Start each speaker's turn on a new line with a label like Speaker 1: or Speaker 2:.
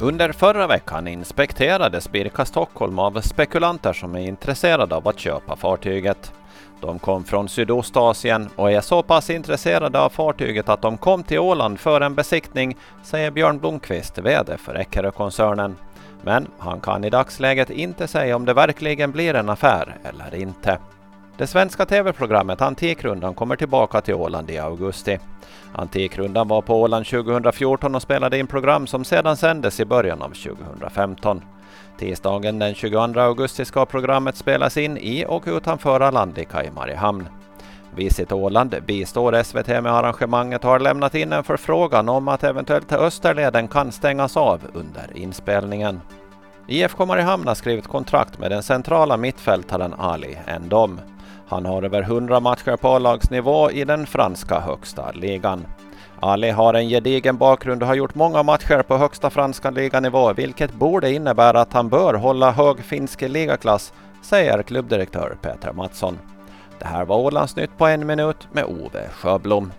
Speaker 1: Under förra veckan inspekterades Birka Stockholm av spekulanter som är intresserade av att köpa fartyget. De kom från Sydostasien och är så pass intresserade av fartyget att de kom till Åland för en besiktning, säger Björn Blomqvist, VD för Eckerö-koncernen. Men han kan i dagsläget inte säga om det verkligen blir en affär eller inte. Det svenska tv-programmet Antikrundan kommer tillbaka till Åland i augusti. Antikrundan var på Åland 2014 och spelade in program som sedan sändes i början av 2015. Tisdagen den 22 augusti ska programmet spelas in i och utanför Alandika i Mariehamn. Visit Åland bistår SVT med arrangemanget och har lämnat in en förfrågan om att eventuellt Österleden kan stängas av under inspelningen. IFK Mariehamn har skrivit kontrakt med den centrala mittfältaren Ali Endom. Han har över 100 matcher på A-lagsnivå i den franska högsta ligan. Ali har en gedigen bakgrund och har gjort många matcher på högsta franska liganivå, vilket borde innebära att han bör hålla hög finsk ligaklass, säger klubbdirektör Peter Mattsson. Det här var Ålandsnytt på en minut med Ove Sjöblom.